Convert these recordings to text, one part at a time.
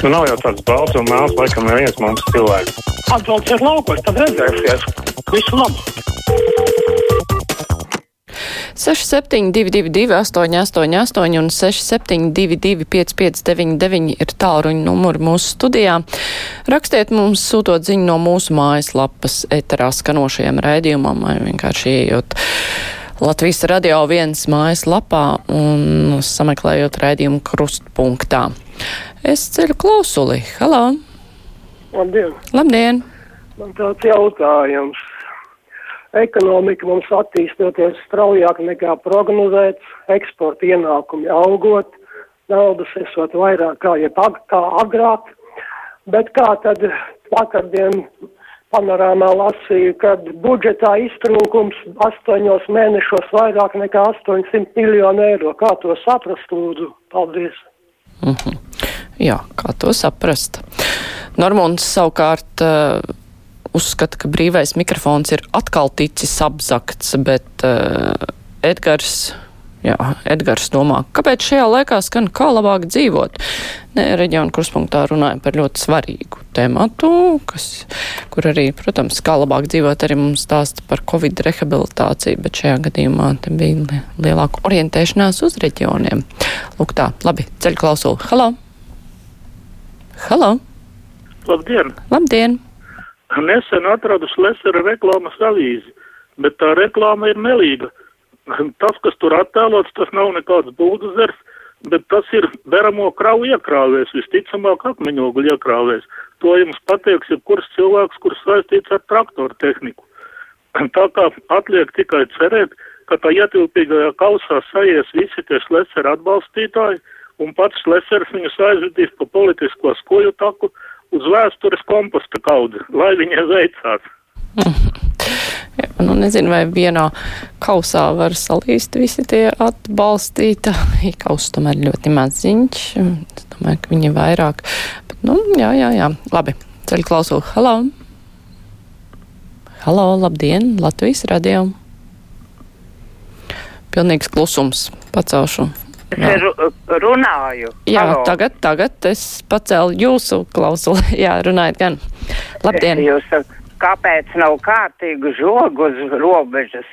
Nu, nav jau tāds balts un mēls, laikam, neviens mums cilvēks. Atbalsts ir laukos, tad redzēsies. Visu labu! 6722, 888, un 672, 559, ir tālruņa numuri mūsu studijā. Rakstiet mums, sūtot ziņu no mūsu mājaslapas eterā skanošajam raidījumam, vai vienkārši ejot Latvijas radio viens mājaslapā un sameklējot raidījumu krustpunktā. Es ceļu klausuli. Halo! Labdien! Labdien! Man tāds jautājums. Ekonomika mums attīstoties straujāk nekā prognozēts, eksporta ienākumi augot, naudas esot vairāk kā, jeb ag kā agrāk, bet kā tad vakardien panorāmā lasīju, kad budžetā iztrūkums astoņos mēnešos vairāk nekā 800 miljonu eiro. Kā to saprast, lūdzu? Paldies! Mm -hmm. Jā, kā to saprast? Normunds savukārt uh, uzskata, ka brīvais mikrofons ir atkal ticis apzakts, bet uh, Edgars. Jā, Edgars domā, kāpēc šajā laikā skan kā labāk dzīvot. Nē, reģiona kurspunktā runāja par ļoti svarīgu tematu, kas, kur arī, protams, kā labāk dzīvot, arī mums stāsta par covid rehabilitāciju, bet šajā gadījumā te bija lielāka orientēšanās uz reģioniem. Lūk tā, labi, ceļu klausulu. Halo! Halo! Labdien! Labdien! Nesen atradu Slesera reklāmas avīzi, bet tā reklāma ir melīga. Tas, kas tur attēlots, tas nav nekāds būduzers, bet tas ir veramo kravu iekrāvēs, visticamāk akmeņogļu iekrāvēs. To jums pateiks jebkurš cilvēks, kurš saistīts ar traktoru tehniku. Tā kā atliek tikai cerēt, ka tā ietilpīgajā kausā sajies visi tie Slesera atbalstītāji, un pats Slesers viņus aizvedīs pa politisko skoju taku, uz vēstures komposta kaudzi, lai viņai veicās. Jā, nu nezinu, vai vienā kausā var salīst visi tie atbalstītāji. Kaus tomēr ļoti maziņš. Es domāju, ka viņi ir vairāk. Bet, nu, jā, jā, jā. Labi. Ceļu klausulu. Halo! Halo, labdien! Latvijas radio! Pilnīgs klusums. Pacelšu Es runāju. Jā, Halo. tagad, tagad es pacēlu jūsu klausuli. Jā, runājiet gan. Labdien! Jūs, kāpēc nav kārtīgu žogu uz robežas?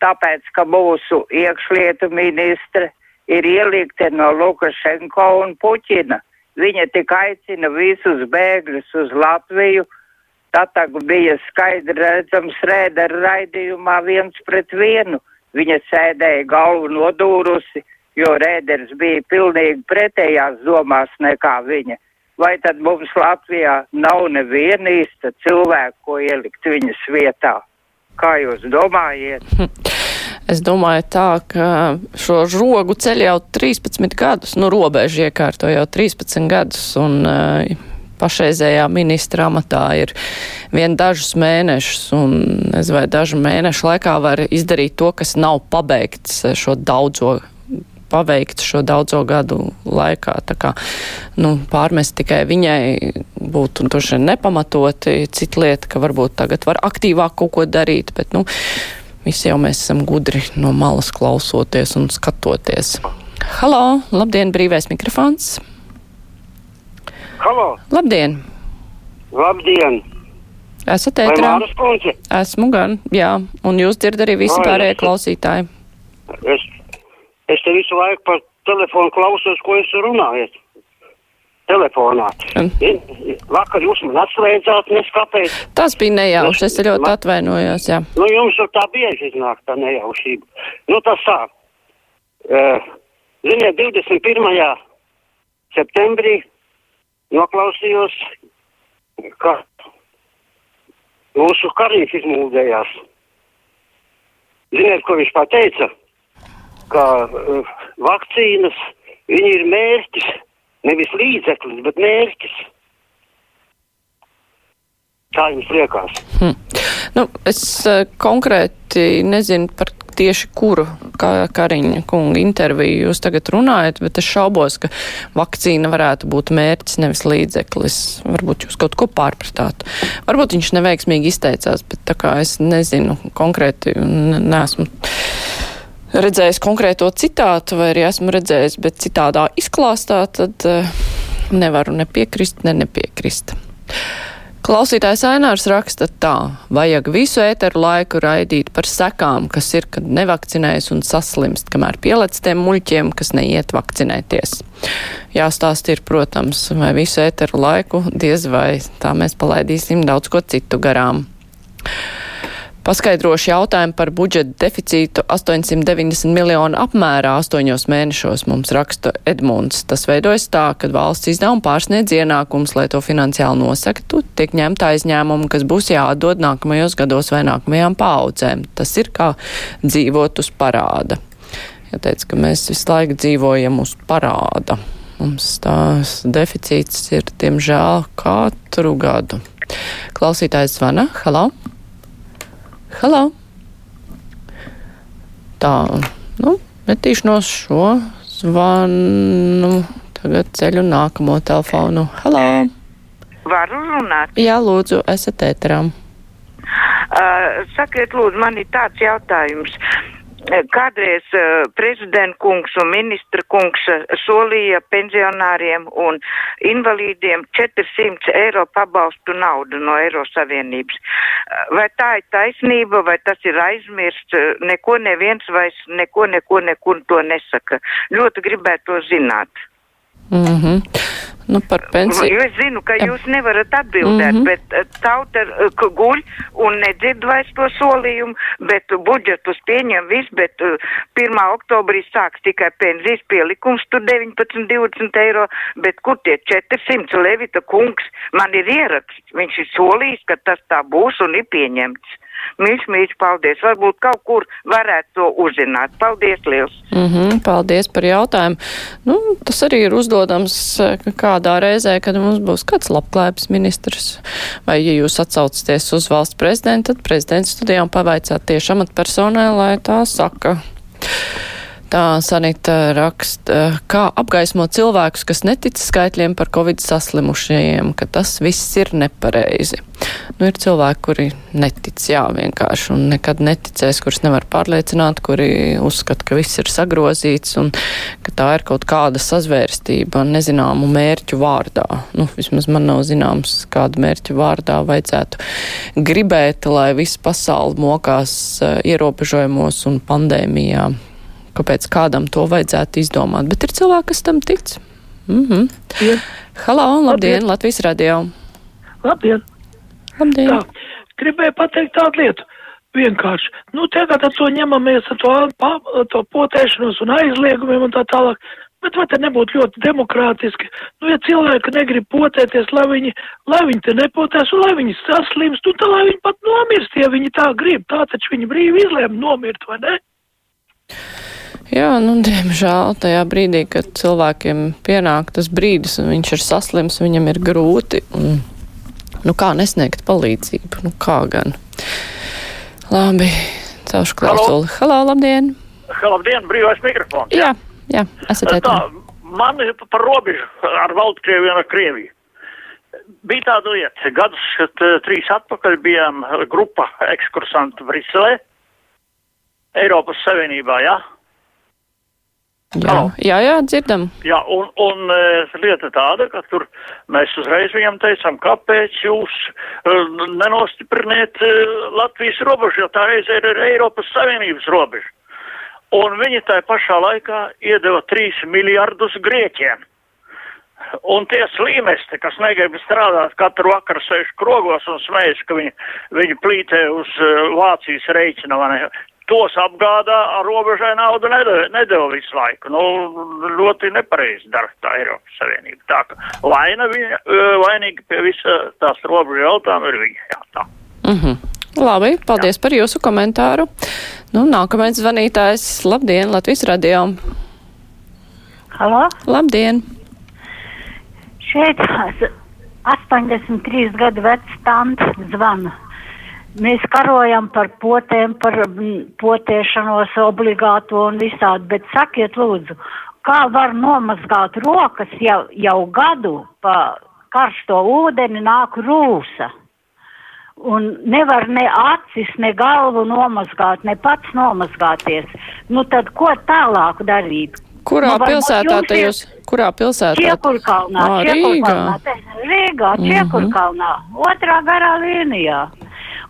Tāpēc, ka mūsu iekšlietu ministre ir ielikta no Lukašenko un Puķina. Viņa tik aicina visus bēgļus uz Latviju. Tad bija skaidri redzams rēdera raidījumā viens pret vienu. Viņa sēdēja galvu nodūrusi jo Rēders bija pilnīgi pretējās domās nekā viņa. Vai tad mums Latvijā nav neviena īsta cilvēka, ko ielikt viņas vietā? Kā jūs domājat? Es domāju tā, ka šo žogu ceļ jau 13 gadus, nu robežu iekārto jau 13 gadus, un uh, pašreizējā ministra amatā ir vien dažus mēnešus, un es vai dažu mēnešu laikā var izdarīt to, kas nav pabeigts šo daudzo paveikts šo daudzo gadu laikā. Tā kā nu, pārmest tikai viņai būtu droši vien nepamatoti. Cita lieta, ka varbūt tagad var aktīvāk kaut ko darīt, bet nu, visi jau mēs esam gudri no malas klausoties un skatoties. Halo, labdien, brīvais mikrofons! Halo! Labdien! Labdien! Esat ētrā? Esmu gan, jā, un jūs dzirdat arī visi pārējie klausītāji. Es Es te visu laiku par telefonu klausos, ko jūs runājat. Telefonā. Vakar jūs man atslēdzāt, nes kāpēc. Tas bija nejauši, es ļoti man... atvainojos, jā. Nu, jums jau tā bieži iznāk tā nejaušība. Nu, tas tā. Uh, ziniet, 21. septembrī noklausījos, ka mūsu karīs izmūdējās. Ziniet, ko viņš pateica? Ka uh, vakcīnas ir mērķis, nevis līdzeklis, bet mērķis. Kā jums liekas? Hmm. Nu, es uh, konkrēti nezinu par tieši kuru kā Kariņa kunga interviju jūs tagad runājat, bet es šaubos, ka vakcīna varētu būt mērķis, nevis līdzeklis. Varbūt jūs kaut ko pārpratāt. Varbūt viņš neveiksmīgi izteicās, bet tā kā es nezinu konkrēti un neesmu redzējis konkrēto citātu, vai arī esmu redzējis, bet citādā izklāstā, tad uh, Nevaru nepiekrist, ne nepiekrist. Klausītājs Ainārs raksta tā, vajag visu ēteru laiku raidīt par sekām, kas ir, kad nevakcinējas un saslimst, kamēr pielec tiem muļķiem, kas neiet vakcinēties. Jāstāst ir, protams, vai visu ēteru laiku diez vai tā mēs palaidīsim daudz ko citu garām. Paskaidrošu jautājumu par budžeta deficītu 890 miljonu apmērā astoņos mēnešos mums raksta Edmunds. Tas veidojas tā, ka valsts izdevuma pārsniedz ienākums, lai to finansiāli nosaktu, tiek ņemta aizņēmumi, kas būs jāatdod nākamajos gados vai nākamajām paudzēm. Tas ir kā dzīvot uz parāda. Ja teica, ka mēs visu laiku dzīvojam uz parāda. Mums tās deficīts ir, diemžēl, katru gadu. Klausītājs zvana. Halo! Halo! Tā, nu, metīšu no šo zvanu. Tagad ceļu nākamo telefonu. Halo! Varu runāt? Jā, lūdzu, esat ēterām. Uh, sakiet, lūdzu, man ir tāds jautājums. Kādreiz uh, prezidenta kungs un ministra kungs uh, solīja pensionāriem un invalīdiem 400 eiro pabalstu naudu no Eiro Savienības. Uh, vai tā ir taisnība, vai tas ir aizmirsts? Neko neviens vairs neko, neko, nekur to nesaka. Ļoti gribētu to zināt. Mm -hmm. Nu, par pensiju. Jo es zinu, ka jūs nevarat atbildēt, mm -hmm. bet uh, tauta uh, guļ un nedzird vairs to solījumu, bet budžetus pieņem viss, bet 1. oktobrī sāks tikai pensijas pielikums, tur 19, 20 eiro, bet kur tie 400 Levita kungs, man ir ieraksts, viņš ir solījis, ka tas tā būs un ir pieņemts. Mīļš, mīļš, paldies. Varbūt kaut kur varētu to uzzināt. Paldies, liels. Mm -hmm, paldies par jautājumu. Nu, tas arī ir uzdodams kādā reizē, kad mums būs kāds labklājības ministrs. Vai, ja jūs atsaucaties uz valsts prezidentu, tad prezidents studijām pavaicāt tieši amatpersonai, lai tā saka. Tā Sanita raksta, kā apgaismot cilvēkus, kas netic skaitļiem par covid saslimušajiem, ka tas viss ir nepareizi. Nu, ir cilvēki, kuri netic, jā, vienkārši, un nekad neticēs, kurus nevar pārliecināt, kuri uzskata, ka viss ir sagrozīts un ka tā ir kaut kāda sazvērstība nezināmu mērķu vārdā. Nu, vismaz man nav zināms, kādu mērķu vārdā vajadzētu gribēt, lai viss pasauli mokās uh, ierobežojumos un pandēmijā kāpēc kādam to vajadzētu izdomāt, bet ir cilvēki, kas tam tic. Mm -hmm. Ja. Halo, labdien, labdien, Latvijas radio. Labdien. Labdien. Tā, gribēju pateikt tādu lietu. Vienkārši, nu tagad ar to ņemamies, ar to, to potēšanos un aizliegumiem un tā tālāk. Bet vai te nebūtu ļoti demokrātiski? Nu, ja cilvēki negrib potēties, lai viņi, lai viņi te nepotēs un lai viņi saslimst, un tā lai viņi pat nomirst, ja viņi tā grib. Tā taču viņi brīvi izlēma nomirt, vai ne? Jā, nu, diemžēl tajā brīdī, kad cilvēkiem pienāk tas brīdis un viņš ir saslims, viņam ir grūti. Un, nu, kā nesniegt palīdzību? Nu, kā gan? Labi, celšu klausuli. Halo, labdien! Labdien, brīvais mikrofons. Jā, jā, esat tā. Man ir par robežu ar Baltkrieviju un ar Krieviju. Bija tāda lieta, gadus trīs atpakaļ bijām grupa ekskursantu Briselē, Eiropas Savienībā, jā. Ja? Jā, jā, jā, dzirdam. Jā, un, un uh, lieta tāda, ka tur mēs uzreiz viņam teicām, kāpēc jūs uh, nenostipriniet uh, Latvijas robežu, jo tā reizē ir, ir Eiropas Savienības robeža. Un viņi tā pašā laikā iedeva 3 miljardus Grieķiem. Un tie slīmesti, kas negrib strādāt katru vakaru sēž krogos un smējas, ka viņi, viņi plītē uz Vācijas rēķina, tos apgādā ar robežai naudu nedeva, nedeva visu laiku. Nu, ļoti nepareizi dara tā Eiropas Savienība. Tā ka vaina viņa, vainīgi pie visa tās robežu jautājuma ir viņa. Jā, tā. Mm -hmm. Labi, paldies Jā. par jūsu komentāru. Nu, nākamais zvanītājs. Labdien, Latvijas radio. Halo? Labdien! Šeit 83 gadu vecs tants zvana. Mēs karojam par potēm, par mm, potēšanos obligāto un visādi, bet sakiet lūdzu, kā var nomazgāt rokas jau, jau gadu pa karsto ūdeni nāk rūsa? Un nevar ne acis, ne galvu nomazgāt, ne pats nomazgāties. Nu tad ko tālāk darīt? Kurā Nu, pilsētā te jūs? Kurā pilsētā? Čiekurkalnā, Ā, Čiekurkalnā, Rīgā. te- Rīgā, Mhm. Čiekurkalnā, otrā garā līnijā.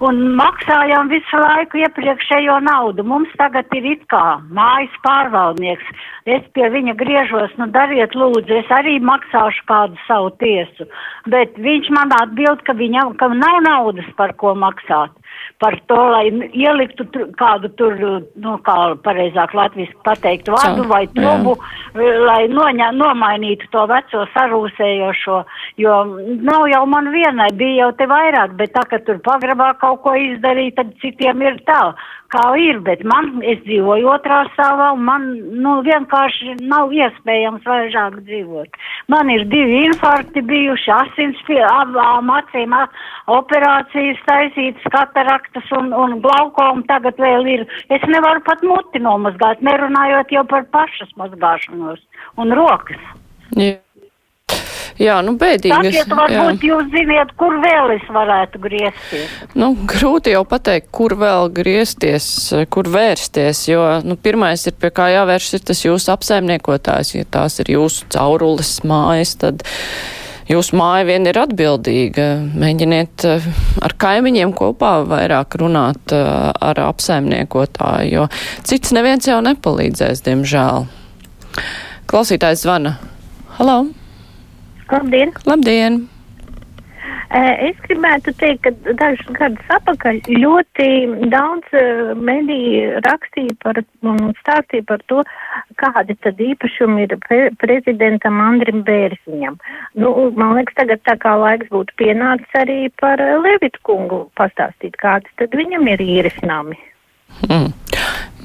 Un maksājām visu laiku iepriekšējo naudu. Mums tagad ir it kā mājas pārvaldnieks. Es pie viņa griežos, nu dariet lūdzu, es arī maksāšu kādu savu tiesu. Bet viņš man atbild, ka viņam, ka nav naudas par ko maksāt. Par to, lai ieliktu tur, kādu tur, nu kā pareizāk latviski pateikt, Caur- vai trubu, lai noņa, nomainītu to veco sarūsējošo, jo nav jau man vienai, bija jau te vairāk, bet tā, ka tur pagrabā kaut ko izdarīt, tad citiem ir tā, kā ir, bet man, es dzīvoju otrā stāvā, un man, nu, vienkārši nav iespējams vairāk dzīvot. Man ir divi infarkti bijuši, asins pie abām acīm, operācijas taisītas, kataraktas un, un glaukoma tagad vēl ir. Es nevaru pat muti nomazgāt, nerunājot jau par pašas mazgāšanos un rokas. Jā, jā nu bēdīgas. Sakiet, varbūt jūs ziniet, kur vēl es varētu griezties. Nu, grūti jau pateikt, kur vēl griezties, kur vērsties, jo nu, pirmais ir pie kā jāvērš ir tas jūsu apsaimniekotājs. Ja tās ir jūsu caurules mājas, tad jūsu māja vien ir atbildīga. Mēģiniet eh, ar kaimiņiem kopā vairāk runāt eh, ar apsaimniekotāju, jo cits neviens jau nepalīdzēs, diemžēl. Klausītājs zvana. Halo! Labdien! Labdien! Es gribētu teikt, ka dažus gadus atpakaļ ļoti daudz mediju rakstīja par un stāstīja par to, kādi tad īpašumi ir pre prezidentam Andrim Bērziņam. Nu, man liekas, tagad tā kā laiks būtu pienācis arī par Levitu kungu pastāstīt, kādi tad viņam ir īresnami. Mm.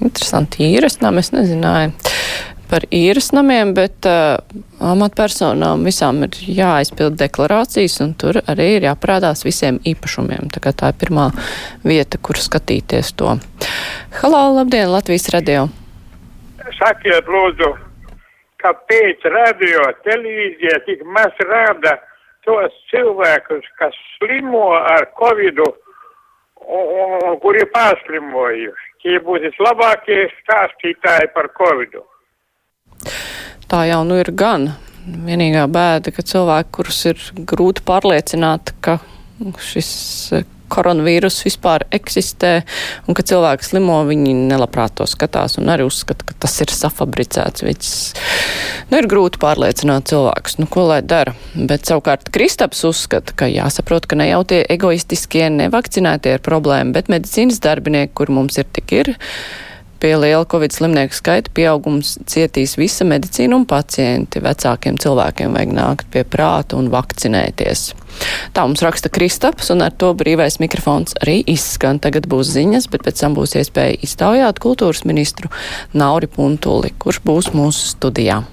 Interesanti, īresnām es nezināju par īres namiem, bet uh, amatpersonām visām ir jāaizpild deklarācijas, un tur arī ir jāparādās visiem īpašumiem. Tā tā ir pirmā vieta, kur skatīties to. Halo, labdien, Latvijas radio! Sakiet, lūdzu, kāpēc radio televīzija tik maz rāda tos cilvēkus, kas slimo ar covidu kuri pārslimojuši? Tie būtu vislabākie stāstītāji par covidu. Tā jau nu ir gan. Vienīgā bēda, ka cilvēki, kurus ir grūti pārliecināt, ka šis koronavīrus vispār eksistē un ka cilvēki slimo, viņi nelabprāt to skatās un arī uzskata, ka tas ir safabricēts. Viņas, nu, ir grūti pārliecināt cilvēkus, nu, ko lai dara. Bet savukārt Kristaps uzskata, ka jāsaprot, ka ne jau tie egoistiskie nevakcinētie ir problēma, bet medicīnas darbinieki, kur mums ir tik ir. Pie liela covid slimnieku skaita pieaugums cietīs visa medicīna un pacienti. Vecākiem cilvēkiem vajag nākt pie prāta un vakcinēties. Tā mums raksta Kristaps, un ar to brīvais mikrofons arī izskan. Tagad būs ziņas, bet pēc tam būs iespēja iztaujāt kultūras ministru Nauri Puntuli, kurš būs mūsu studijā.